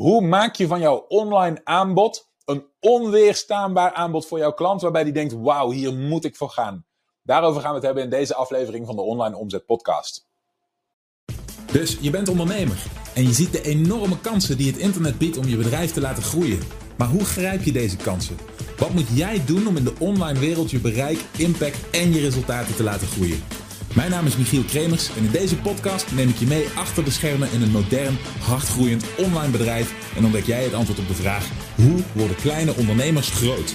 Hoe maak je van jouw online aanbod een onweerstaanbaar aanbod voor jouw klant, waarbij die denkt: wauw, hier moet ik voor gaan? Daarover gaan we het hebben in deze aflevering van de Online Omzet Podcast. Dus je bent ondernemer en je ziet de enorme kansen die het internet biedt om je bedrijf te laten groeien. Maar hoe grijp je deze kansen? Wat moet jij doen om in de online wereld je bereik, impact en je resultaten te laten groeien? Mijn naam is Michiel Kremers en in deze podcast neem ik je mee achter de schermen in een modern, hardgroeiend online bedrijf en ontdek jij het antwoord op de vraag: hoe worden kleine ondernemers groot?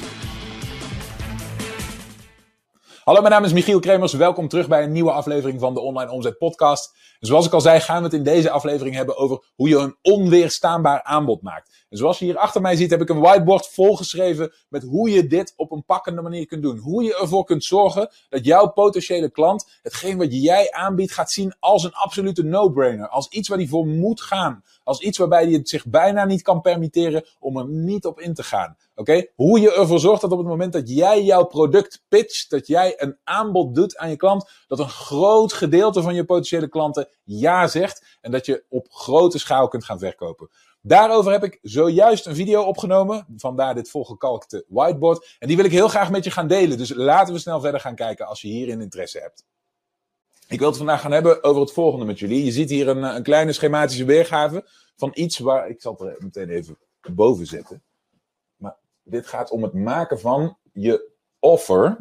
Hallo, mijn naam is Michiel Kremers. Welkom terug bij een nieuwe aflevering van de Online Omzet Podcast. zoals ik al zei, gaan we het in deze aflevering hebben over hoe je een onweerstaanbaar aanbod maakt. En zoals je hier achter mij ziet, heb ik een whiteboard volgeschreven met hoe je dit op een pakkende manier kunt doen. Hoe je ervoor kunt zorgen dat jouw potentiële klant hetgeen wat jij aanbiedt gaat zien als een absolute no-brainer. Als iets waar hij voor moet gaan. Als iets waarbij hij het zich bijna niet kan permitteren om er niet op in te gaan. Oké? Hoe je ervoor zorgt dat op het moment dat jij jouw product pitcht, dat jij een aanbod doet aan je klant, dat een groot gedeelte van je potentiële klanten ja zegt en dat je op grote schaal kunt gaan verkopen. Daarover heb ik zojuist een video opgenomen. Vandaar dit volgekalkte whiteboard. En die wil ik heel graag met je gaan delen. Dus laten we snel verder gaan kijken als je hierin interesse hebt. Ik wil het vandaag gaan hebben over het volgende met jullie. Je ziet hier een, een kleine schematische weergave van iets waar. Ik zal het er meteen even boven zetten. Maar dit gaat om het maken van je offer.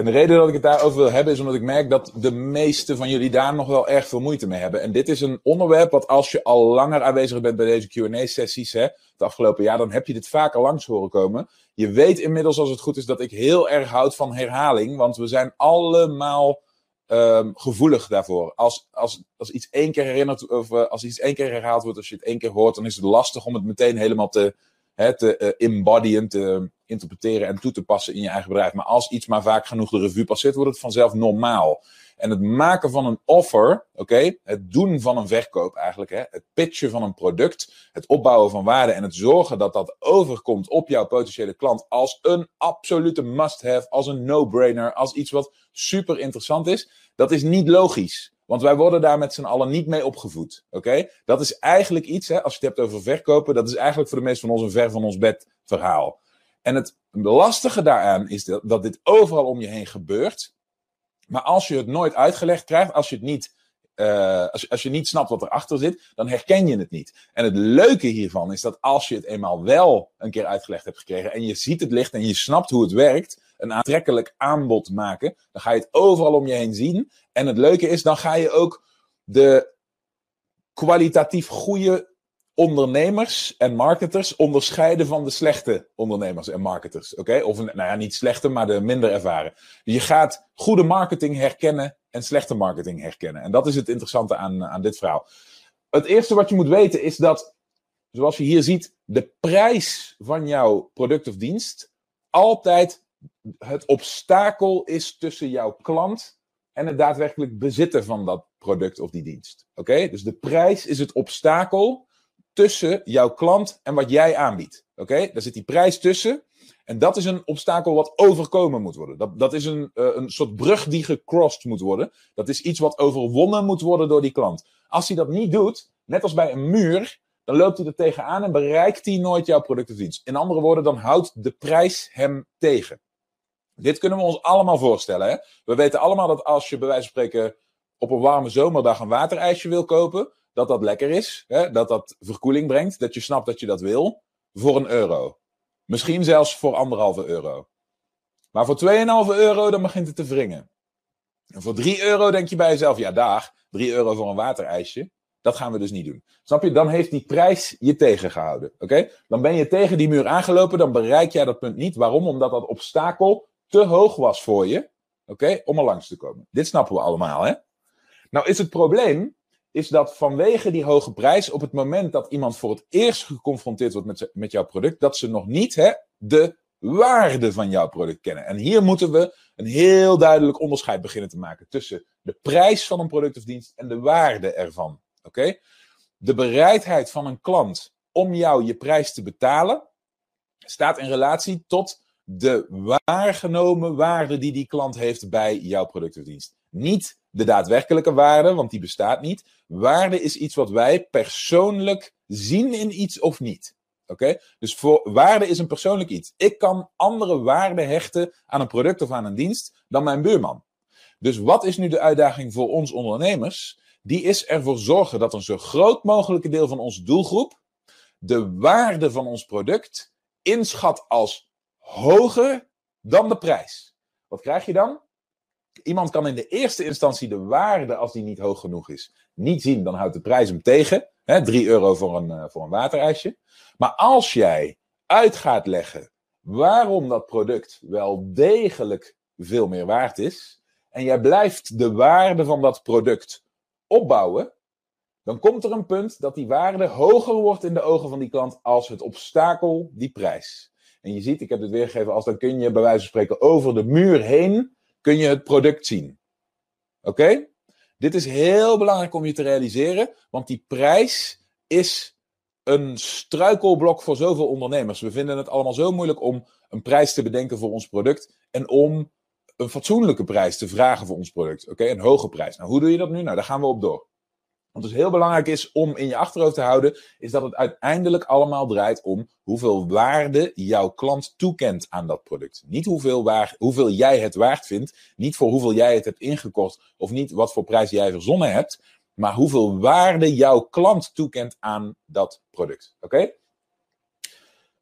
En de reden dat ik het daarover wil hebben is omdat ik merk dat de meeste van jullie daar nog wel erg veel moeite mee hebben. En dit is een onderwerp wat als je al langer aanwezig bent bij deze Q&A-sessies, het afgelopen jaar, dan heb je dit vaker langs horen komen. Je weet inmiddels als het goed is dat ik heel erg houd van herhaling, want we zijn allemaal um, gevoelig daarvoor. Als, als, als iets één keer herinnert, of uh, als iets één keer herhaald wordt, als je het één keer hoort, dan is het lastig om het meteen helemaal te, hè, te uh, embodyen, te interpreteren en toe te passen in je eigen bedrijf. Maar als iets maar vaak genoeg de revue passeert, wordt het vanzelf normaal. En het maken van een offer, oké, het doen van een verkoop eigenlijk, hè, het pitchen van een product, het opbouwen van waarde en het zorgen dat dat overkomt op jouw potentiële klant als een absolute must-have, als een no-brainer, als iets wat super interessant is, dat is niet logisch. Want wij worden daar met z'n allen niet mee opgevoed. Oké? Dat is eigenlijk iets, hè, als je het hebt over verkopen, dat is eigenlijk voor de meeste van ons een ver van ons bed verhaal. En het lastige daaraan is dat, dit overal om je heen gebeurt. Maar als je het nooit uitgelegd krijgt, als je het niet, uh, als, als je niet snapt wat erachter zit, dan herken je het niet. En het leuke hiervan is dat als je het eenmaal wel een keer uitgelegd hebt gekregen en je ziet het licht en je snapt hoe het werkt, een aantrekkelijk aanbod maken, dan ga je het overal om je heen zien. En het leuke is, dan ga je ook de kwalitatief goede ondernemers en marketers onderscheiden van de slechte ondernemers en marketers. Oké? Of nou ja, niet slechte, maar de minder ervaren. Je gaat goede marketing herkennen en slechte marketing herkennen. En dat is het interessante aan, aan dit verhaal. Het eerste wat je moet weten is dat, zoals je hier ziet, de prijs van jouw product of dienst altijd het obstakel is tussen jouw klant en het daadwerkelijk bezitten van dat product of die dienst. Oké? Dus de prijs is het obstakel tussen jouw klant en wat jij aanbiedt. Oké, daar zit die prijs tussen. En dat is een obstakel wat overkomen moet worden. Dat, dat is een, uh, een soort brug die gecrossed moet worden. Dat is iets wat overwonnen moet worden door die klant. Als hij dat niet doet, net als bij een muur, dan loopt hij er tegenaan en bereikt hij nooit jouw product of dienst. In andere woorden, dan houdt de prijs hem tegen. Dit kunnen we ons allemaal voorstellen. Hè? We weten allemaal dat als je bij wijze van spreken op een warme zomerdag een waterijsje wil kopen, dat dat lekker is, hè? dat dat verkoeling brengt, dat je snapt dat je dat wil, voor een euro. Misschien zelfs voor anderhalve euro. Maar voor 2,5 euro, dan begint het te wringen. En voor 3 euro denk je bij jezelf, ja dag, 3 euro voor een waterijsje. Dat gaan we dus niet doen. Snap je? Dan heeft die prijs je tegengehouden. Oké? Dan ben je tegen die muur aangelopen, dan bereik jij dat punt niet. Waarom? Omdat dat obstakel te hoog was voor je. Oké? Om er langs te komen. Dit snappen we allemaal, hè? Nou is het probleem is dat vanwege die hoge prijs, op het moment dat iemand voor het eerst geconfronteerd wordt met, met jouw product, dat ze nog niet hè, de waarde van jouw product kennen. En hier moeten we een heel duidelijk onderscheid beginnen te maken tussen de prijs van een product of dienst en de waarde ervan. Oké? De bereidheid van een klant om jou je prijs te betalen staat in relatie tot de waargenomen waarde die die klant heeft bij jouw product of dienst. Niet de daadwerkelijke waarde, want die bestaat niet. Waarde is iets wat wij persoonlijk zien in iets of niet. Oké? Dus voor waarde is een persoonlijk iets. Ik kan andere waarde hechten aan een product of aan een dienst dan mijn buurman. Dus wat is nu de uitdaging voor ons ondernemers? Die is ervoor zorgen dat een zo groot mogelijke deel van onze doelgroep de waarde van ons product inschat als hoger dan de prijs. Wat krijg je dan? Iemand kan in de eerste instantie de waarde, als die niet hoog genoeg is, niet zien. Dan houdt de prijs hem tegen. Hè, 3 euro voor een, uh, voor een waterijsje. Maar als jij uit gaat leggen waarom dat product wel degelijk veel meer waard is. En jij blijft de waarde van dat product opbouwen. Dan komt er een punt dat die waarde hoger wordt in de ogen van die klant als het obstakel die prijs. En je ziet, ik heb het weergegeven als dan kun je bij wijze van spreken over de muur heen kun je het product zien. Oké? Dit is heel belangrijk om je te realiseren, want die prijs is een struikelblok voor zoveel ondernemers. We vinden het allemaal zo moeilijk om een prijs te bedenken voor ons product en om een fatsoenlijke prijs te vragen voor ons product. Oké, een hoge prijs. Nou, hoe doe je dat nu? Nou, daar gaan we op door. Wat dus heel belangrijk is om in je achterhoofd te houden, is dat het uiteindelijk allemaal draait om hoeveel waarde jouw klant toekent aan dat product. Niet hoeveel, waar, hoeveel jij het waard vindt, niet voor hoeveel jij het hebt ingekocht of niet wat voor prijs jij verzonnen hebt, maar hoeveel waarde jouw klant toekent aan dat product. Oké?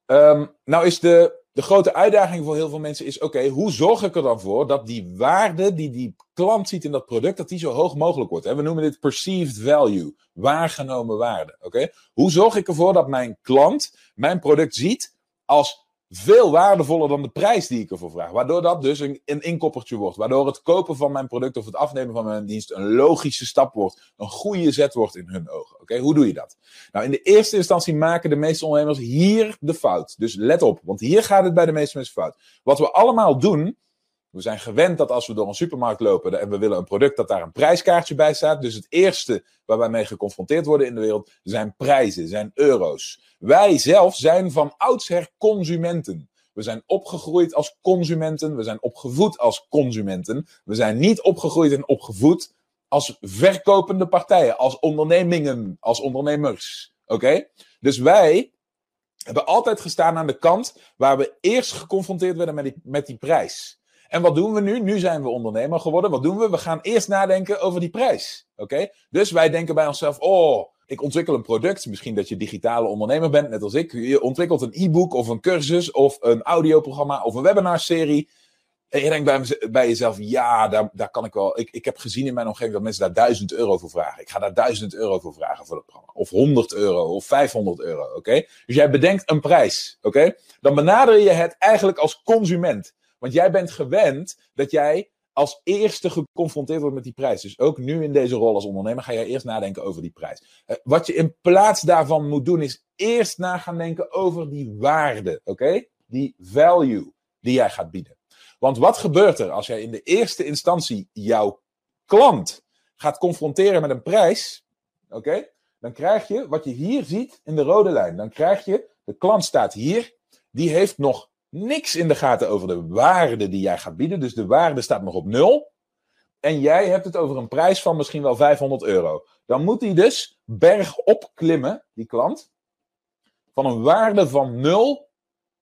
Ehm, nou is de de grote uitdaging voor heel veel mensen is: oké, hoe zorg ik er dan voor dat die waarde die die klant ziet in dat product, dat die zo hoog mogelijk wordt? We noemen dit perceived value, waargenomen waarde. Oké, hoe zorg ik ervoor dat mijn klant mijn product ziet als veel waardevoller dan de prijs die ik ervoor vraag. Waardoor dat dus een, inkoppertje wordt. Waardoor het kopen van mijn product of het afnemen van mijn dienst een logische stap wordt. Een goede zet wordt in hun ogen. Oké, hoe doe je dat? Nou, in de eerste instantie maken de meeste ondernemers hier de fout. Dus let op, want hier gaat het bij de meeste mensen fout. Wat we allemaal doen, we zijn gewend dat als we door een supermarkt lopen en we willen een product, dat daar een prijskaartje bij staat. Dus het eerste waar wij mee geconfronteerd worden in de wereld zijn prijzen, zijn euro's. Wij zelf zijn van oudsher consumenten. We zijn opgegroeid als consumenten, we zijn opgevoed als consumenten. We zijn niet opgegroeid en opgevoed als verkopende partijen, als ondernemingen, als ondernemers. Oké? Dus wij hebben altijd gestaan aan de kant waar we eerst geconfronteerd werden met die, met die prijs. En wat doen we nu? Nu zijn we ondernemer geworden. Wat doen we? We gaan eerst nadenken over die prijs. Oké? Dus wij denken bij onszelf: oh, ik ontwikkel een product. Misschien dat je digitale ondernemer bent, net als ik. Je ontwikkelt een e-book of een cursus of een audioprogramma of een webinarserie. En je denkt bij, jezelf, ja, daar, daar kan ik wel. Ik, ik heb gezien in mijn omgeving dat mensen daar 1000 euro voor vragen. Ik ga daar 1000 euro voor vragen voor dat programma. Of 100 euro of 500 euro. Oké? Dus jij bedenkt een prijs. Oké? Dan benader je het eigenlijk als consument. Want jij bent gewend dat jij als eerste geconfronteerd wordt met die prijs. Dus ook nu in deze rol als ondernemer ga jij eerst nadenken over die prijs. Uh, wat je in plaats daarvan moet doen, is eerst na gaan denken over die waarde. Oké? Die value die jij gaat bieden. Want wat gebeurt er als jij in de eerste instantie jouw klant gaat confronteren met een prijs? Oké? Dan krijg je wat je hier ziet in de rode lijn. Dan krijg je, de klant staat hier, die heeft nog niks in de gaten over de waarde die jij gaat bieden. Dus de waarde staat nog op nul. En jij hebt het over een prijs van misschien wel 500 euro. Dan moet hij dus bergop klimmen, die klant. Van een waarde van nul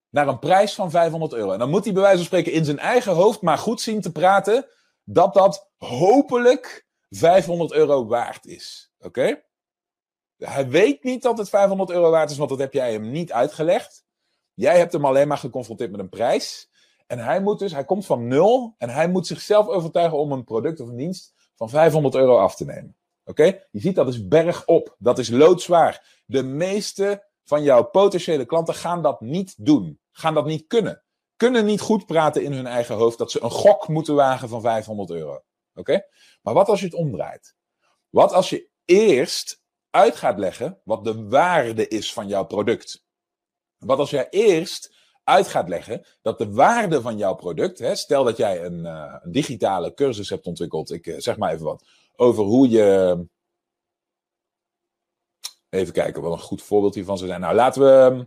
naar een prijs van 500 euro. En dan moet hij bij wijze van spreken in zijn eigen hoofd maar goed zien te praten. Dat dat hopelijk 500 euro waard is. Oké? Hij weet niet dat het 500 euro waard is, want dat heb jij hem niet uitgelegd. Jij hebt hem alleen maar geconfronteerd met een prijs. En hij moet dus, hij komt van nul en hij moet zichzelf overtuigen om een product of een dienst van 500 euro af te nemen. Oké? Je ziet dat is bergop. Dat is loodzwaar. De meeste van jouw potentiële klanten gaan dat niet doen. Gaan dat niet kunnen. Kunnen niet goed praten in hun eigen hoofd dat ze een gok moeten wagen van 500 euro. Oké? Maar wat als je het omdraait? Wat als je eerst uit gaat leggen wat de waarde is van jouw product? Wat als jij eerst uit gaat leggen dat de waarde van jouw product, hè, stel dat jij een, uh, een, digitale cursus hebt ontwikkeld, ik uh, zeg maar even wat, over hoe je. Even kijken wat een goed voorbeeld hiervan zou zijn. Nou, laten we.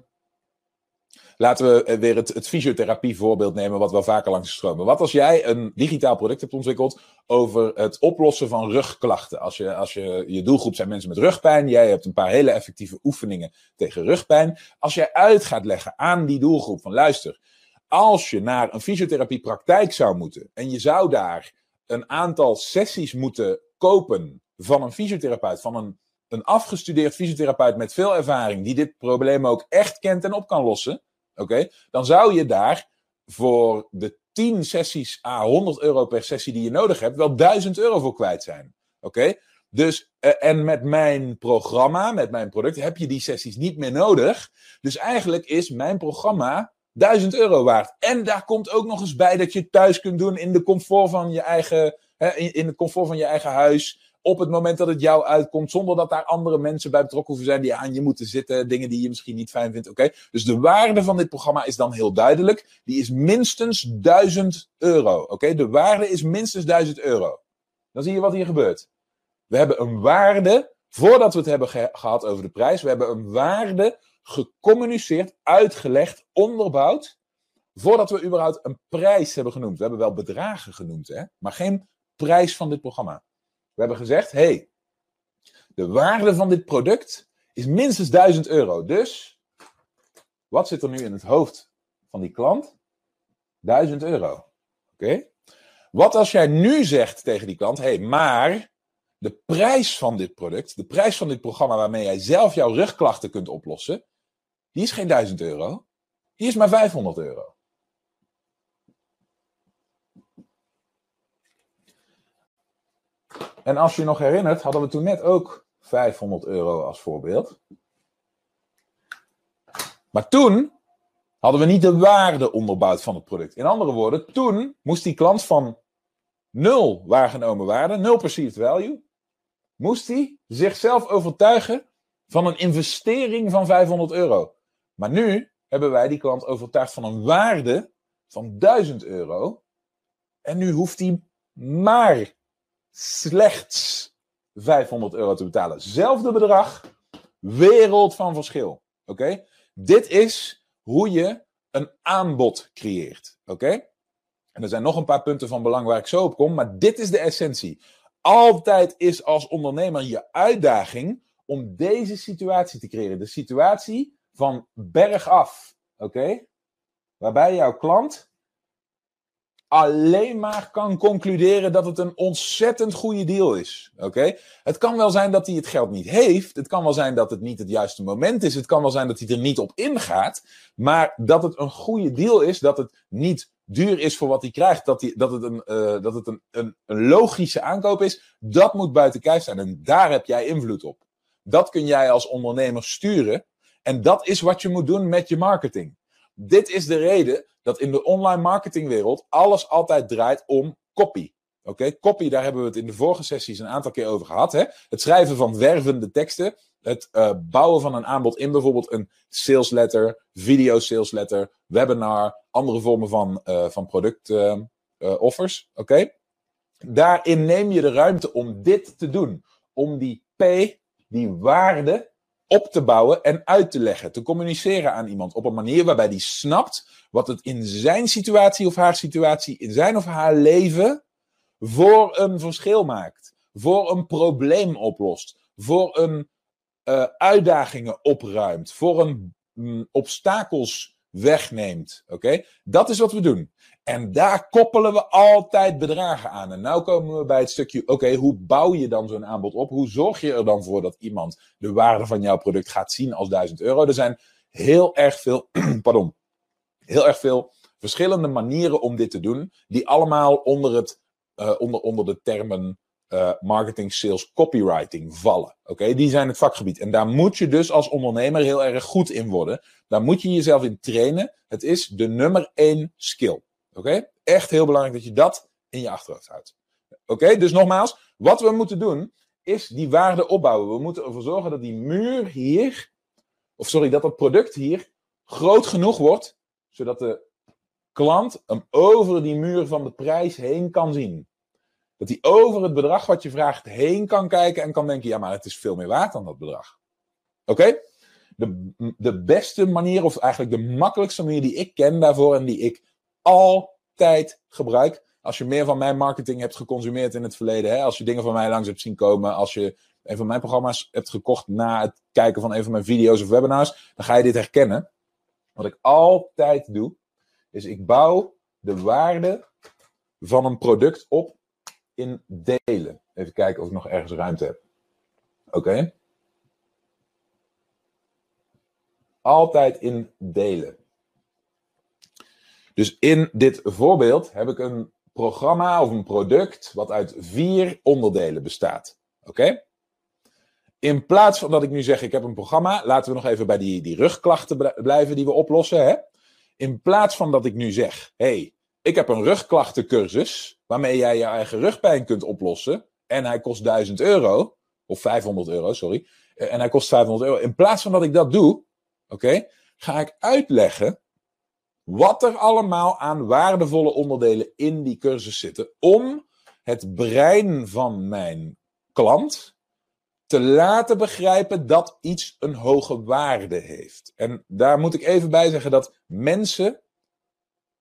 Laten we weer het, fysiotherapie voorbeeld nemen, wat wel vaker langs stromen. Wat als jij een digitaal product hebt ontwikkeld over het oplossen van rugklachten? Als je, als je, je doelgroep zijn mensen met rugpijn, jij hebt een paar hele effectieve oefeningen tegen rugpijn. Als jij uit gaat leggen aan die doelgroep van luister, als je naar een fysiotherapiepraktijk zou moeten en je zou daar een aantal sessies moeten kopen van een fysiotherapeut, van een, een afgestudeerd fysiotherapeut met veel ervaring, die dit probleem ook echt kent en op kan lossen, oké, dan zou je daar voor de 10 sessies à 100 euro per sessie die je nodig hebt, wel 1000 euro voor kwijt zijn. Oké? Dus, uh, en met mijn programma, met mijn product, heb je die sessies niet meer nodig. Dus eigenlijk is mijn programma 1000 euro waard. En daar komt ook nog eens bij dat je het thuis kunt doen in de comfort van je eigen, hè, in, in het comfort van je eigen huis. Op het moment dat het jou uitkomt, zonder dat daar andere mensen bij betrokken hoeven zijn die aan je moeten zitten. Dingen die je misschien niet fijn vindt. Oké. Dus de waarde van dit programma is dan heel duidelijk. Die is minstens 1000 euro. Oké. De waarde is minstens 1000 euro. Dan zie je wat hier gebeurt. We hebben een waarde, voordat we het hebben ge gehad over de prijs, we hebben een waarde gecommuniceerd, uitgelegd, onderbouwd, voordat we überhaupt een prijs hebben genoemd. We hebben wel bedragen genoemd, hè? maar geen prijs van dit programma. We hebben gezegd, hey, de waarde van dit product is minstens 1000 euro. Dus, wat zit er nu in het hoofd van die klant? 1000 euro. Oké? Wat als jij nu zegt tegen die klant, hey, maar de prijs van dit product, de prijs van dit programma waarmee jij zelf jouw rugklachten kunt oplossen, die is geen 1000 euro. Die is maar 500 euro. En als je nog herinnert, hadden we toen net ook 500 euro als voorbeeld. Maar toen hadden we niet de waarde onderbouwd van het product. In andere woorden, toen moest die klant van nul waargenomen waarde, nul perceived value, moest hij zichzelf overtuigen van een investering van 500 euro. Maar nu hebben wij die klant overtuigd van een waarde van 1000 euro. En nu hoeft hij maar slechts 500 euro te betalen. Zelfde bedrag, wereld van verschil. Oké? Dit is hoe je een aanbod creëert. Oké? En er zijn nog een paar punten van belang waar ik zo op kom, maar dit is de essentie. Altijd is als ondernemer je uitdaging om deze situatie te creëren. De situatie van bergaf. Oké? Waarbij jouw klant alleen maar kan concluderen dat het een ontzettend goede deal is. Oké? Het kan wel zijn dat hij het geld niet heeft. Het kan wel zijn dat het niet het juiste moment is. Het kan wel zijn dat hij er niet op ingaat. Maar dat het een goede deal is, dat het niet duur is voor wat hij krijgt, dat, hij, dat het, een, uh, dat het een, een, een logische aankoop is, dat moet buiten kijf zijn. En daar heb jij invloed op. Dat kun jij als ondernemer sturen. En dat is wat je moet doen met je marketing. Dit is de reden dat in de online marketingwereld alles altijd draait om copy. Oké, copy, daar hebben we het in de vorige sessies een aantal keer over gehad. Hè? Het schrijven van wervende teksten. Het uh, bouwen van een aanbod in bijvoorbeeld een sales letter, video sales letter, webinar, andere vormen van, uh, van product uh, offers. Oké, daarin neem je de ruimte om dit te doen. Om die P, die waarde, op te bouwen en uit te leggen, te communiceren aan iemand op een manier waarbij die snapt wat het in zijn situatie of haar situatie, in zijn of haar leven voor een verschil maakt, voor een probleem oplost, voor een uh, uitdagingen opruimt, voor een mm, obstakels wegneemt. Oké, dat is wat we doen. En daar koppelen we altijd bedragen aan. En nu komen we bij het stukje, oké, hoe bouw je dan zo'n aanbod op? Hoe zorg je er dan voor dat iemand de waarde van jouw product gaat zien als 1000 euro? Er zijn heel erg veel, pardon, heel erg veel verschillende manieren om dit te doen, die allemaal onder, het, uh, onder, onder de termen uh, marketing, sales, copywriting vallen. Oké, die zijn het vakgebied. En daar moet je dus als ondernemer heel erg goed in worden. Daar moet je jezelf in trainen. Het is de nummer één skill. Oké? Echt heel belangrijk dat je dat in je achterhoofd houdt. Oké, dus nogmaals, wat we moeten doen is die waarde opbouwen. We moeten ervoor zorgen dat die muur hier, of sorry, dat dat product hier groot genoeg wordt, zodat de klant hem over die muur van de prijs heen kan zien. Dat hij over het bedrag wat je vraagt heen kan kijken en kan denken: ja, maar het is veel meer waard dan dat bedrag. Oké? de, de beste manier, of eigenlijk de makkelijkste manier die ik ken daarvoor en die ik altijd gebruik. Als je meer van mijn marketing hebt geconsumeerd in het verleden, hè, als je dingen van mij langs hebt zien komen, als je een van mijn programma's hebt gekocht na het kijken van een van mijn video's of webinars, dan ga je dit herkennen. Wat ik altijd doe, is ik bouw de waarde van een product op in delen. Even kijken of ik nog ergens ruimte heb. Oké. Altijd in delen. Dus in dit voorbeeld heb ik een programma of een product wat uit vier onderdelen bestaat. Oké? In plaats van dat ik nu zeg, ik heb een programma, laten we nog even bij die, die rugklachten blijven die we oplossen. Hè? In plaats van dat ik nu zeg, hey, ik heb een rugklachtencursus waarmee jij je eigen rugpijn kunt oplossen en hij kost 1000 euro, of 500 euro, sorry, en hij kost 500 euro. In plaats van dat ik dat doe, oké, ga ik uitleggen wat er allemaal aan waardevolle onderdelen in die cursus zitten om het brein van mijn klant te laten begrijpen dat iets een hoge waarde heeft. En daar moet ik even bij zeggen dat mensen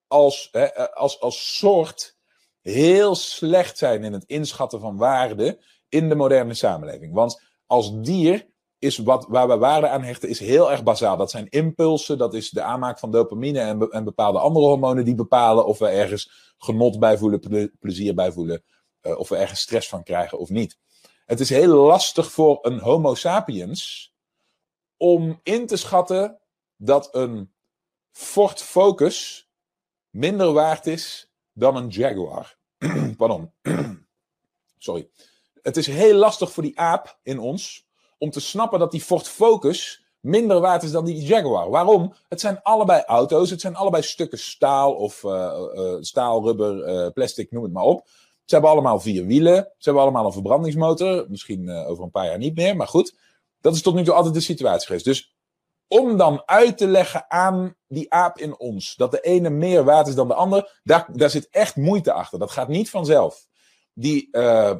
als, hè, als, als soort heel slecht zijn in het inschatten van waarde in de moderne samenleving. Want als dier is wat, waar we waarde aan hechten, is heel erg bazaal. Dat zijn impulsen, dat is de aanmaak van dopamine en, en bepaalde andere hormonen die bepalen of we ergens genot bij voelen, plezier bij voelen, uh, of we ergens stress van krijgen of niet. Het is heel lastig voor een Homo sapiens om in te schatten dat een Ford Focus minder waard is dan een Jaguar. Pardon. Sorry. Het is heel lastig voor die aap in ons om te snappen dat die Ford Focus minder waard is dan die Jaguar. Waarom? Het zijn allebei auto's, het zijn allebei stukken staal of uh, staal, rubber, plastic, noem het maar op. Ze hebben allemaal vier wielen, ze hebben allemaal een verbrandingsmotor. Misschien over een paar jaar niet meer, maar goed. Dat is tot nu toe altijd de situatie geweest. Dus om dan uit te leggen aan die aap in ons dat de ene meer waard is dan de ander, daar, daar zit echt moeite achter. Dat gaat niet vanzelf. Die,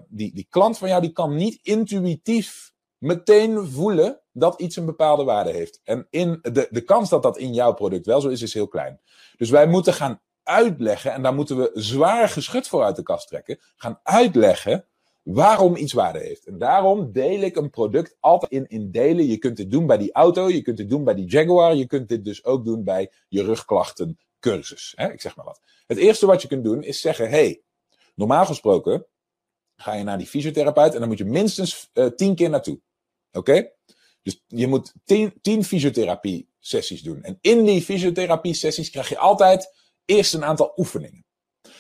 die, die klant van jou die kan niet intuïtief meteen voelen dat iets een bepaalde waarde heeft. En in de, de kans dat dat in jouw product wel zo is, is heel klein. Dus wij moeten gaan uitleggen, en daar moeten we zwaar geschut voor uit de kast trekken, gaan uitleggen waarom iets waarde heeft. En daarom deel ik een product altijd in, in delen. Je kunt dit doen bij die auto, je kunt dit doen bij die Jaguar, je kunt dit dus ook doen bij je rugklachten cursus. Hè? Ik zeg maar wat. Het eerste wat je kunt doen is zeggen, hey, normaal gesproken ga je naar die fysiotherapeut en dan moet je minstens uh, tien keer naartoe. Oké? Dus je moet tien, tien fysiotherapie sessies doen. En in die fysiotherapie sessies krijg je altijd eerst een aantal oefeningen.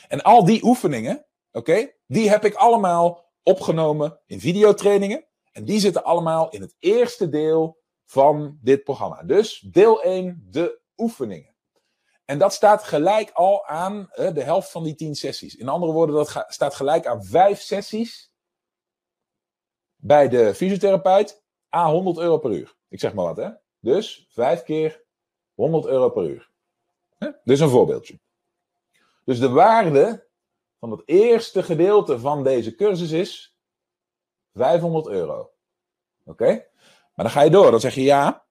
En al die oefeningen, oké, die heb ik allemaal opgenomen in videotrainingen. En die zitten allemaal in het eerste deel van dit programma. Dus deel 1, de oefeningen. En dat staat gelijk al aan uh, de helft van die 10 sessies. In andere woorden, dat staat gelijk aan vijf sessies bij de fysiotherapeut a 100 euro per uur. Ik zeg maar wat, hè? Dus vijf keer 100 euro per uur. Dit is een voorbeeldje. Dus de waarde van het eerste gedeelte van deze cursus is 500 euro. Oké? Maar dan ga je door. Dan zeg je ja.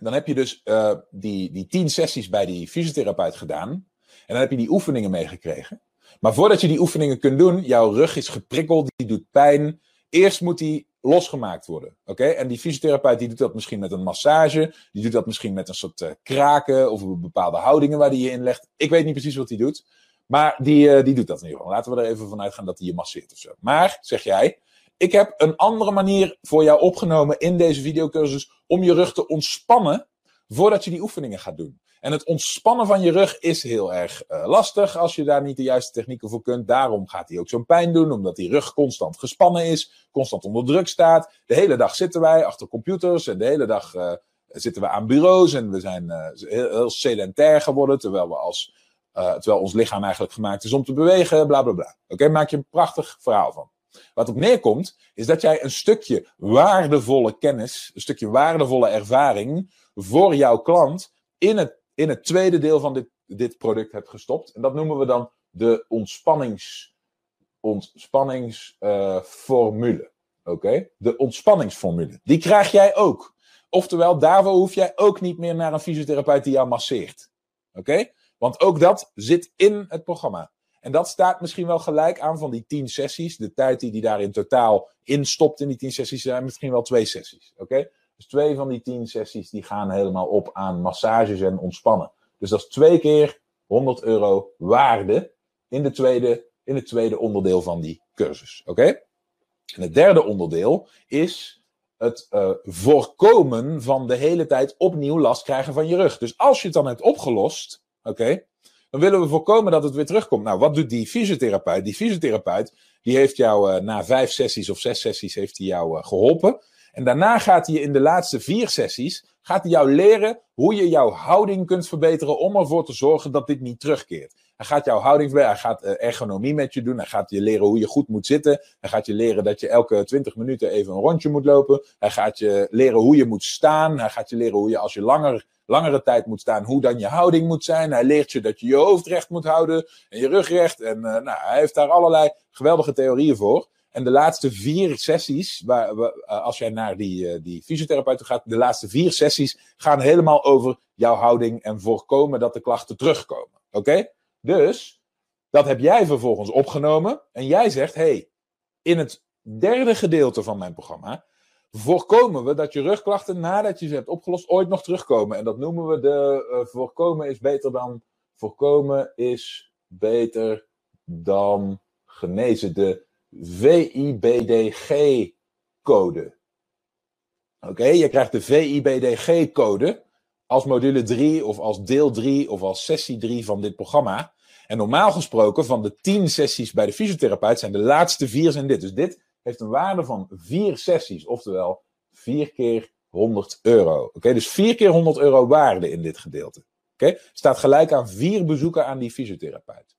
Dan heb je dus uh, die, die 10 sessies bij die fysiotherapeut gedaan. En dan heb je die oefeningen meegekregen. Maar voordat je die oefeningen kunt doen, jouw rug is geprikkeld, die doet pijn. Eerst moet die losgemaakt worden. Oké? En die fysiotherapeut die doet dat misschien met een massage. Die doet dat misschien met een soort uh, kraken of bepaalde houdingen waar die je in legt. Ik weet niet precies wat hij doet. Maar die, uh, die doet dat in ieder geval. Laten we er even vanuit gaan dat hij je masseert of zo. Maar, zeg jij, ik heb een andere manier voor jou opgenomen in deze videocursus om je rug te ontspannen voordat je die oefeningen gaat doen. En het ontspannen van je rug is heel erg uh, lastig als je daar niet de juiste technieken voor kunt. Daarom gaat hij ook zo'n pijn doen, omdat die rug constant gespannen is, constant onder druk staat. De hele dag zitten wij achter computers en de hele dag uh, zitten we aan bureaus en we zijn uh, heel, heel, sedentair geworden, terwijl, we als, terwijl ons lichaam eigenlijk gemaakt is om te bewegen, bla bla bla. Oké, maak je een prachtig verhaal van. Wat op neerkomt, is dat jij een stukje waardevolle kennis, een stukje waardevolle ervaring voor jouw klant in het in het tweede deel van dit, dit product hebt gestopt. En dat noemen we dan de ontspannings, ontspanningsformule. Oké? De ontspanningsformule. Die krijg jij ook. Oftewel, daarvoor hoef jij ook niet meer naar een fysiotherapeut die jou masseert. Oké? Want ook dat zit in het programma. En dat staat misschien wel gelijk aan van die 10 sessies. De tijd die hij daar in totaal instopt in die 10 sessies zijn misschien wel twee sessies. Oké? Dus twee van die 10 sessies die gaan helemaal op aan massages en ontspannen. Dus dat is twee keer 100 euro waarde in, de tweede, in het tweede onderdeel van die cursus. Oké? En het derde onderdeel is het uh, voorkomen van de hele tijd opnieuw last krijgen van je rug. Dus als je het dan hebt opgelost, oké, dan willen we voorkomen dat het weer terugkomt. Nou, wat doet die fysiotherapeut? Die fysiotherapeut die heeft jou uh, na vijf sessies of zes sessies heeft hij jou uh, geholpen. En daarna gaat hij in de laatste vier sessies gaat hij jou leren hoe je jouw houding kunt verbeteren om ervoor te zorgen dat dit niet terugkeert. Hij gaat jouw houding verbeteren, hij gaat uh, ergonomie met je doen, hij gaat je leren hoe je goed moet zitten, hij gaat je leren dat je elke 20 minuten even een rondje moet lopen, hij gaat je leren hoe je moet staan, hij gaat je leren hoe je als je langer langere tijd moet staan, hoe dan je houding moet zijn. Hij leert je dat je je hoofd recht moet houden en je rug recht. En uh, nou, hij heeft daar allerlei geweldige theorieën voor. En de laatste vier sessies, waar, uh, als jij naar die, uh, die fysiotherapeut gaat, de laatste vier sessies gaan helemaal over jouw houding en voorkomen dat de klachten terugkomen. Oké? Dus, dat heb jij vervolgens opgenomen. En jij zegt, hey, in het derde gedeelte van mijn programma voorkomen we dat je rugklachten nadat je ze hebt opgelost ooit nog terugkomen. En dat noemen we de uh, voorkomen is beter dan voorkomen is beter dan genezen. De VIBDG-code. Oké, je krijgt de VIBDG-code als module 3 of als deel 3 of als sessie 3 van dit programma. En normaal gesproken, van de 10 sessies bij de fysiotherapeut zijn de laatste vier zijn dit. Dus dit heeft een waarde van vier sessies, oftewel vier keer 100 euro. Oké, dus vier keer 100 euro waarde in dit gedeelte. Oké, staat gelijk aan vier bezoeken aan die fysiotherapeut.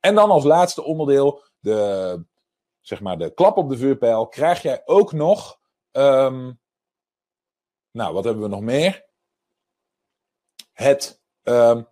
En dan als laatste onderdeel, de, zeg maar de klap op de vuurpijl, krijg jij ook nog. Um, nou, wat hebben we nog meer? Het um,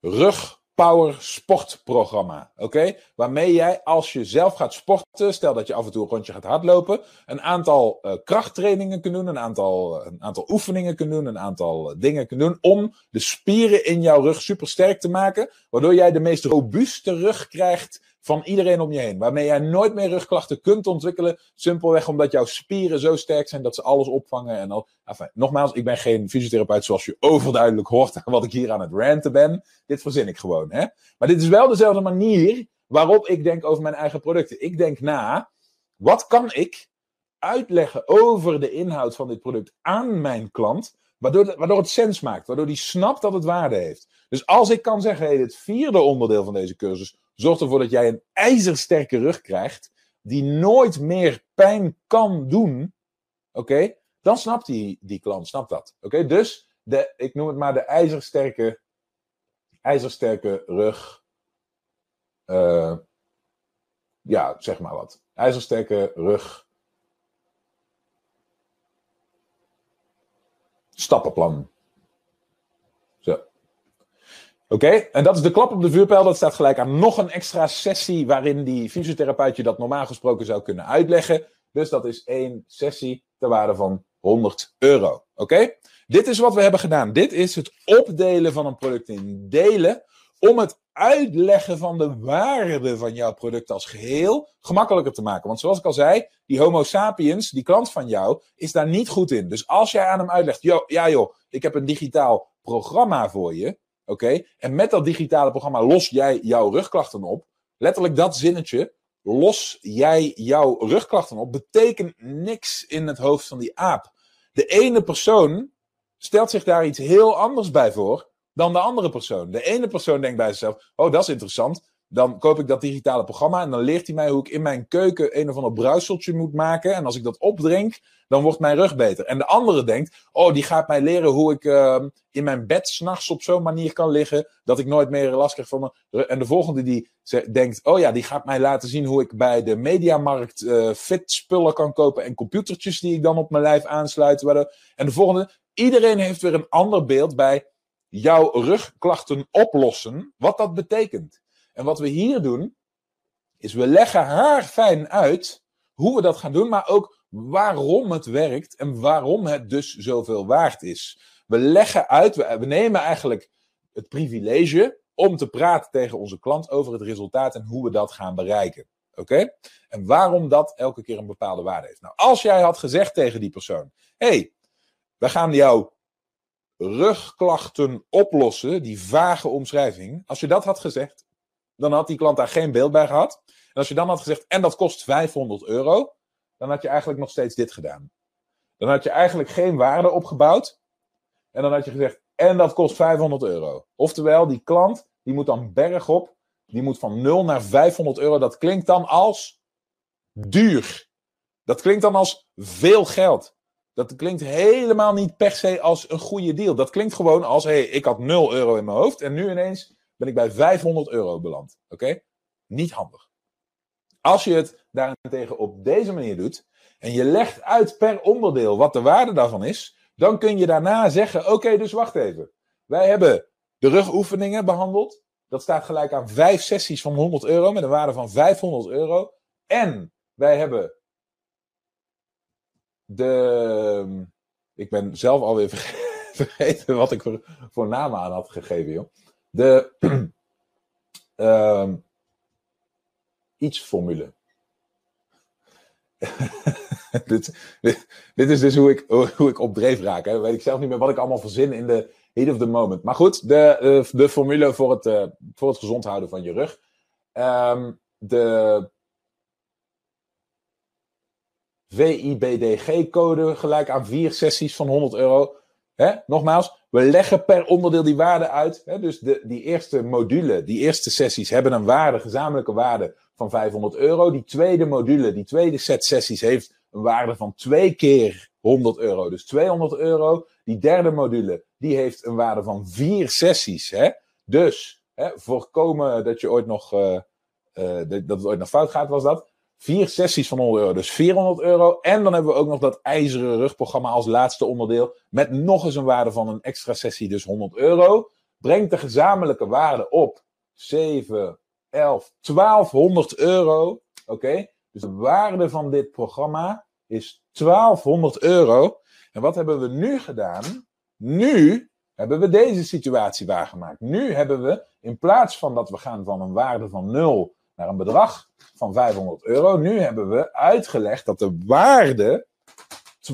rug Power Sportprogramma. Oké? Waarmee jij, als je zelf gaat sporten, stel dat je af en toe een rondje gaat hardlopen, een aantal uh, krachttrainingen kunt doen, een aantal, een aantal oefeningen kunt doen, een aantal uh, dingen kunt doen om de spieren in jouw rug super sterk te maken, waardoor jij de meest robuuste rug krijgt van iedereen om je heen. Waarmee jij nooit meer rugklachten kunt ontwikkelen. Simpelweg omdat jouw spieren zo sterk zijn dat ze alles opvangen. En al, enfin, nogmaals, ik ben geen fysiotherapeut zoals je overduidelijk hoort wat ik hier aan het ranten ben. Dit verzin ik gewoon. Hè? Maar dit is wel dezelfde manier waarop ik denk over mijn eigen producten. Ik denk na, wat kan ik uitleggen over de inhoud van dit product aan mijn klant. Waardoor, waardoor het sens maakt, waardoor die snapt dat het waarde heeft. Dus als ik kan zeggen, hey, dit vierde onderdeel van deze cursus zorgt ervoor dat jij een ijzersterke rug krijgt, die nooit meer pijn kan doen, oké, dan snapt die, die klant, snapt dat. Oké, dus de, ik noem het maar de ijzersterke, ijzersterke rug, uh, ja, zeg maar wat. IJzersterke rug, stappenplan. Oké, en dat is de klap op de vuurpijl. Dat staat gelijk aan nog een extra sessie waarin die fysiotherapeut je dat normaal gesproken zou kunnen uitleggen. Dus dat is één sessie ter waarde van 100 euro. Oké, dit is wat we hebben gedaan. Dit is het opdelen van een product in delen om het uitleggen van de waarde van jouw product als geheel gemakkelijker te maken. Want zoals ik al zei, die Homo sapiens, die klant van jou, is daar niet goed in. Dus als jij aan hem uitlegt, ja joh, ik heb een digitaal programma voor je, Oké? En met dat digitale programma los jij jouw rugklachten op. Letterlijk dat zinnetje. Los jij jouw rugklachten op. Betekent niks in het hoofd van die aap. De ene persoon stelt zich daar iets heel anders bij voor dan de andere persoon. De ene persoon denkt bij zichzelf: Oh, dat is interessant. Dan koop ik dat digitale programma en dan leert hij mij hoe ik in mijn keuken een of ander bruiseltje moet maken. En als ik dat opdrink, dan wordt mijn rug beter. En de andere denkt, oh, die gaat mij leren hoe ik uh, in mijn bed s'nachts op zo'n manier kan liggen, dat ik nooit meer last krijg van mijn... En de volgende die denkt, oh ja, die gaat mij laten zien hoe ik bij de mediamarkt uh, fit spullen kan kopen en computertjes die ik dan op mijn lijf aansluit. En de volgende, iedereen heeft weer een ander beeld bij jouw rugklachten oplossen, wat dat betekent. En wat we hier doen, is we leggen haar fijn uit hoe we dat gaan doen, maar ook waarom het werkt en waarom het dus zoveel waard is. We leggen uit, we, nemen eigenlijk het privilege om te praten tegen onze klant over het resultaat en hoe we dat gaan bereiken. Oké? En waarom dat elke keer een bepaalde waarde heeft. Nou, als jij had gezegd tegen die persoon: hey, we gaan jouw rugklachten oplossen, die vage omschrijving. Als je dat had gezegd, dan had die klant daar geen beeld bij gehad. En als je dan had gezegd: en dat kost 500 euro, dan had je eigenlijk nog steeds dit gedaan. Dan had je eigenlijk geen waarde opgebouwd. En dan had je gezegd: en dat kost 500 euro. Oftewel, die klant die moet dan bergop, die moet van 0 naar 500 euro. Dat klinkt dan als duur. Dat klinkt dan als veel geld. Dat klinkt helemaal niet per se als een goede deal. Dat klinkt gewoon als: hé, hey, ik had 0 euro in mijn hoofd en nu ineens ben ik bij 500 euro beland. Oké? Niet handig. Als je het daarentegen op deze manier doet en je legt uit per onderdeel wat de waarde daarvan is, dan kun je daarna zeggen: Oké, dus wacht even. Wij hebben de rugoefeningen behandeld. Dat staat gelijk aan vijf sessies van 100 euro met een waarde van 500 euro. En wij hebben de. Ik ben zelf alweer vergeten wat ik voor, voor naam aan had gegeven, joh. De. um, iets formule. dit, dit, is dus hoe ik, hoe ik op dreef raak. Hè. Weet ik zelf niet meer wat ik allemaal verzin in de heat of the moment. Maar goed, de, eh, de formule voor het, uh, voor het gezond houden van je rug. Um, de VIBDG-code gelijk aan vier sessies van 100 euro. Hè? Nogmaals, we leggen per onderdeel die waarde uit. Hè? Dus de, die eerste module, die eerste sessies hebben een waarde, gezamenlijke waarde van 500 euro. Die tweede module, die tweede set sessies heeft een waarde van twee keer 100 euro. Dus 200 euro. Die derde module, die heeft een waarde van vier sessies. Hè? Dus hè, voorkomen dat je ooit nog, uh, uh, dat het ooit nog fout gaat, was dat. Vier sessies van 100 euro, dus 400 euro. En dan hebben we ook nog dat ijzeren rugprogramma als laatste onderdeel. Met nog eens een waarde van een extra sessie, dus 100 euro. Brengt de gezamenlijke waarde op 7, 11, 1200 euro. Oké, dus de waarde van dit programma is 1200 euro. En wat hebben we nu gedaan? Nu hebben we deze situatie waargemaakt. Nu hebben we, in plaats van dat we gaan van een waarde van 0 naar een bedrag van 500 euro, nu hebben we uitgelegd dat de waarde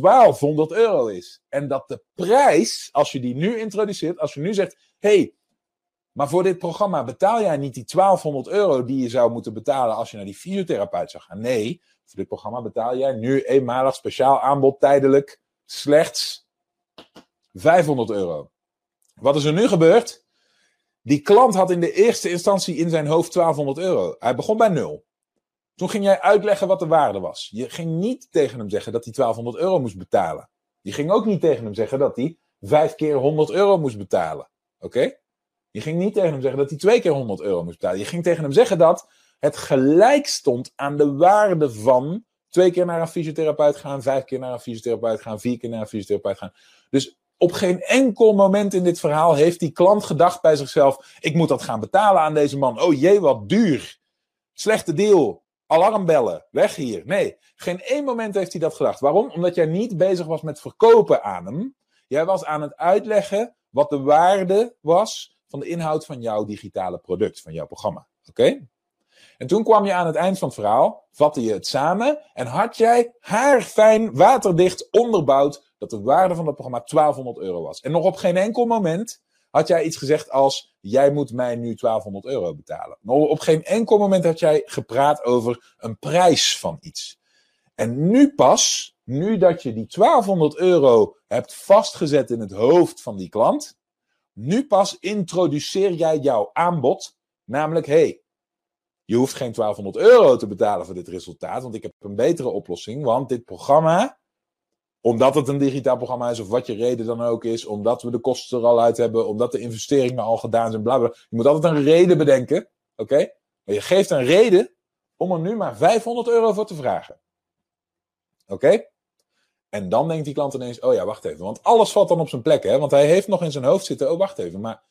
1200 euro is. En dat de prijs, als je die nu introduceert, als je nu zegt: hey, maar voor dit programma betaal jij niet die 1200 euro die je zou moeten betalen als je naar die fysiotherapeut zou gaan. Nee, voor dit programma betaal jij nu eenmalig speciaal aanbod tijdelijk slechts 500 euro. Wat is er nu gebeurd? Die klant had in de eerste instantie in zijn hoofd 1200 euro. Hij begon bij nul. Toen ging jij uitleggen wat de waarde was. Je ging niet tegen hem zeggen dat hij 1200 euro moest betalen. Je ging ook niet tegen hem zeggen dat hij vijf keer 100 euro moest betalen. Oké? Je ging niet tegen hem zeggen dat hij twee keer 100 euro moest betalen. Je ging tegen hem zeggen dat het gelijk stond aan de waarde van twee keer naar een fysiotherapeut gaan, vijf keer naar een fysiotherapeut gaan, vier keer naar een fysiotherapeut gaan. Dus op geen enkel moment in dit verhaal heeft die klant gedacht bij zichzelf: ik moet dat gaan betalen aan deze man. Oh jee, wat duur. Slechte deal. Alarmbellen. Weg hier. Nee, geen één moment heeft hij dat gedacht. Waarom? Omdat jij niet bezig was met verkopen aan hem. Jij was aan het uitleggen wat de waarde was van de inhoud van jouw digitale product, van jouw programma. Oké? En toen kwam je aan het eind van het verhaal, vatte je het samen en had jij haarfijn, waterdicht onderbouwd dat de waarde van het programma 1200 euro was. En nog op geen enkel moment had jij iets gezegd als: Jij moet mij nu 1200 euro betalen. Nog op geen enkel moment had jij gepraat over een prijs van iets. En nu pas, nu dat je die 1200 euro hebt vastgezet in het hoofd van die klant, nu pas introduceer jij jouw aanbod, namelijk: hey, je hoeft geen 1200 euro te betalen voor dit resultaat, want ik heb een betere oplossing. Want dit programma, omdat het een digitaal programma is, of wat je reden dan ook is, omdat we de kosten er al uit hebben, omdat de investeringen al gedaan zijn, bla bla. Je moet altijd een reden bedenken, oké? Maar je geeft een reden om er nu maar 500 euro voor te vragen. Oké? En dan denkt die klant ineens, oh ja, wacht even. Want alles valt dan op zijn plek, hè? Want hij heeft nog in zijn hoofd zitten, oh wacht even, maar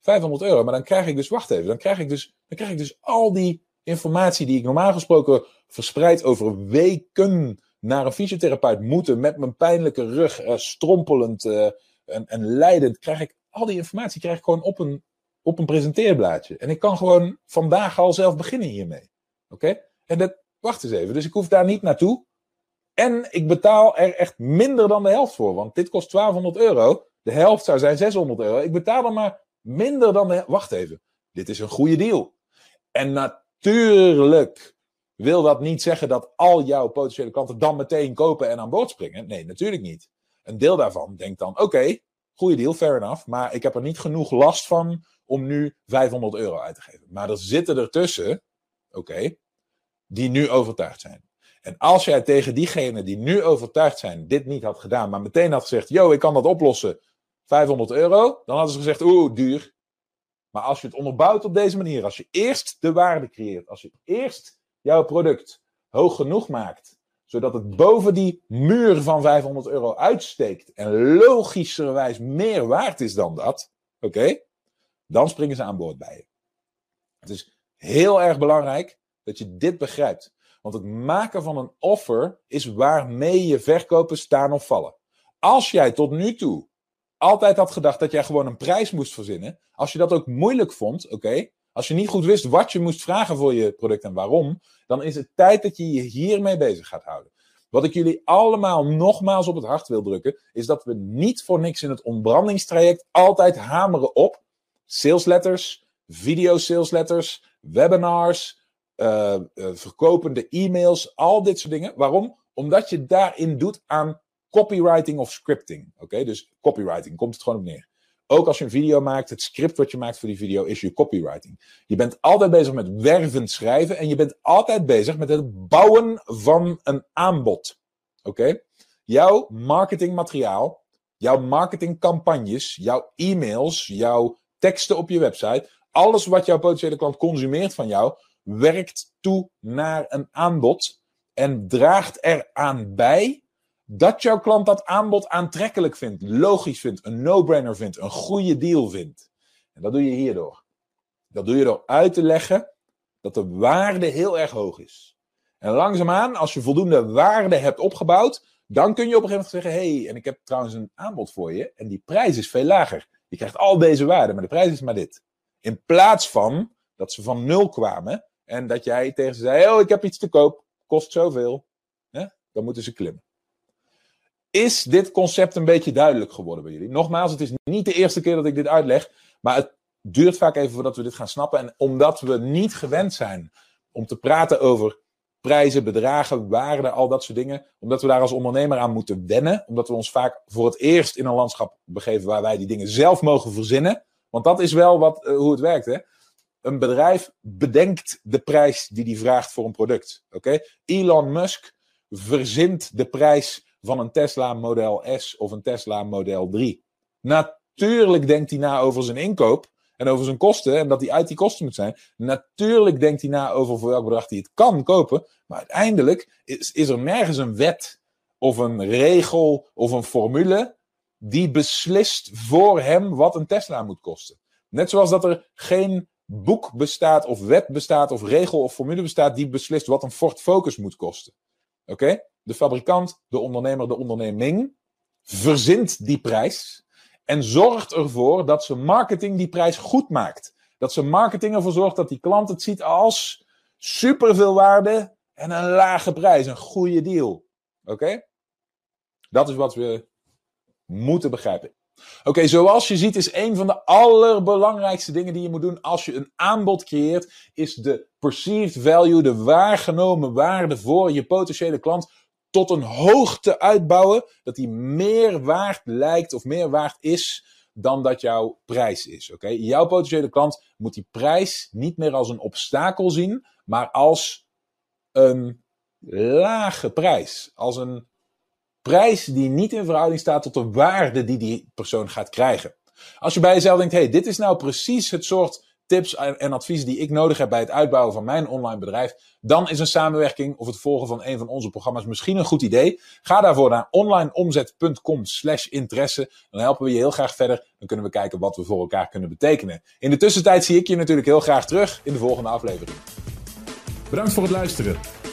500 euro. Maar dan krijg ik dus, wacht even, dan krijg ik dus, dan krijg ik dus al die informatie die ik normaal gesproken verspreid over weken naar een fysiotherapeut moeten met mijn pijnlijke rug, uh, strompelend uh, en, en leidend, krijg ik al die informatie krijg ik gewoon op een, op een presenteerblaadje. En ik kan gewoon vandaag al zelf beginnen hiermee. Oké? En dat, wacht eens even. Dus ik hoef daar niet naartoe. En ik betaal er echt minder dan de helft voor. Want dit kost 1200 euro. De helft zou zijn 600 euro. Ik betaal er maar minder dan de Wacht even. Dit is een goede deal. En natuurlijk wil dat niet zeggen dat al jouw potentiële klanten dan meteen kopen en aan boord springen. Nee, natuurlijk niet. Een deel daarvan denkt dan: oké, goede deal, fair enough. Maar ik heb er niet genoeg last van om nu 500 euro uit te geven. Maar er zitten ertussen, oké, die nu overtuigd zijn. En als jij tegen diegenen die nu overtuigd zijn dit niet had gedaan, maar meteen had gezegd: yo, ik kan dat oplossen, 500 euro, dan hadden ze gezegd: oeh, duur. Maar als je het onderbouwt op deze manier, als je eerst de waarde creëert, als je eerst jouw product hoog genoeg maakt, zodat het boven die muur van 500 euro uitsteekt en logischerwijs meer waard is dan dat, oké, dan springen ze aan boord bij je. Het is heel erg belangrijk dat je dit begrijpt. Want het maken van een offer is waarmee je verkopen staan of vallen. Als jij tot nu toe altijd had gedacht dat jij gewoon een prijs moest verzinnen, als je dat ook moeilijk vond, oké, als je niet goed wist wat je moest vragen voor je product en waarom, dan is het tijd dat je je hiermee bezig gaat houden. Wat ik jullie allemaal nogmaals op het hart wil drukken, is dat we niet voor niks in het ontbrandingstraject altijd hameren op salesletters, video salesletters, webinars, uh, uh, verkopende e-mails, al dit soort dingen. Waarom? Omdat je daarin doet aan copywriting of scripting. Oké, dus copywriting komt het gewoon op neer. Ook als je een video maakt, het script wat je maakt voor die video is je copywriting. Je bent altijd bezig met wervend schrijven en je bent altijd bezig met het bouwen van een aanbod. Oké? Jouw marketingmateriaal, jouw marketingcampagnes, jouw e-mails, jouw teksten op je website, alles wat jouw potentiële klant consumeert van jou, werkt toe naar een aanbod en draagt eraan bij dat jouw klant dat aanbod aantrekkelijk vindt, logisch vindt, een no-brainer vindt, een goede deal vindt. En dat doe je hierdoor. Dat doe je door uit te leggen dat de waarde heel erg hoog is. En langzaamaan, als je voldoende waarde hebt opgebouwd, dan kun je op een gegeven moment zeggen: hey, en ik heb trouwens een aanbod voor je, en die prijs is veel lager. Je krijgt al deze waarden, maar de prijs is maar dit. In plaats van dat ze van nul kwamen en dat jij tegen ze zei: Oh, ik heb iets te koop, kost zoveel. Dan moeten ze klimmen. Is dit concept een beetje duidelijk geworden bij jullie? Nogmaals, het is niet de eerste keer dat ik dit uitleg, maar het duurt vaak even voordat we dit gaan snappen. En omdat we niet gewend zijn om te praten over prijzen, bedragen, waarden, al dat soort dingen, omdat we daar als ondernemer aan moeten wennen, omdat we ons vaak voor het eerst in een landschap begeven waar wij die dingen zelf mogen verzinnen. Want dat is wel wat, eh, hoe het werkt. Hè? Een bedrijf bedenkt de prijs die die vraagt voor een product. Oké? Elon Musk verzint de prijs van een Tesla Model S of een Tesla Model 3. Natuurlijk denkt hij na over zijn inkoop en over zijn kosten en dat hij uit die kosten moet zijn. Natuurlijk denkt hij na over voor welk bedrag hij het kan kopen. Maar uiteindelijk is, is er nergens een wet of een regel of een formule die beslist voor hem wat een Tesla moet kosten. Net zoals dat er geen boek bestaat of wet bestaat of regel of formule bestaat die beslist wat een Ford Focus moet kosten. Oké? De fabrikant, de ondernemer, de onderneming verzint die prijs en zorgt ervoor dat ze marketing die prijs goed maakt. Dat ze marketing ervoor zorgt dat die klant het ziet als superveel waarde en een lage prijs, een goede deal. Oké? Dat is wat we moeten begrijpen. Oké, zoals je ziet is een van de allerbelangrijkste dingen die je moet doen als je een aanbod creëert, is de perceived value, de waargenomen waarde voor je potentiële klant tot een hoogte uitbouwen dat die meer waard lijkt of meer waard is dan dat jouw prijs is. Oké, Jouw potentiële klant moet die prijs niet meer als een obstakel zien, maar als een lage prijs. Als een prijs die niet in verhouding staat tot de waarde die die persoon gaat krijgen. Als je bij jezelf denkt, hey, dit is nou precies het soort tips en adviezen die ik nodig heb bij het uitbouwen van mijn online bedrijf, dan is een samenwerking of het volgen van een van onze programma's misschien een goed idee. Ga daarvoor naar onlineomzet.com slash interesse. Dan helpen we je heel graag verder. Dan kunnen we kijken wat we voor elkaar kunnen betekenen. In de tussentijd zie ik je natuurlijk heel graag terug in de volgende aflevering. Bedankt voor het luisteren.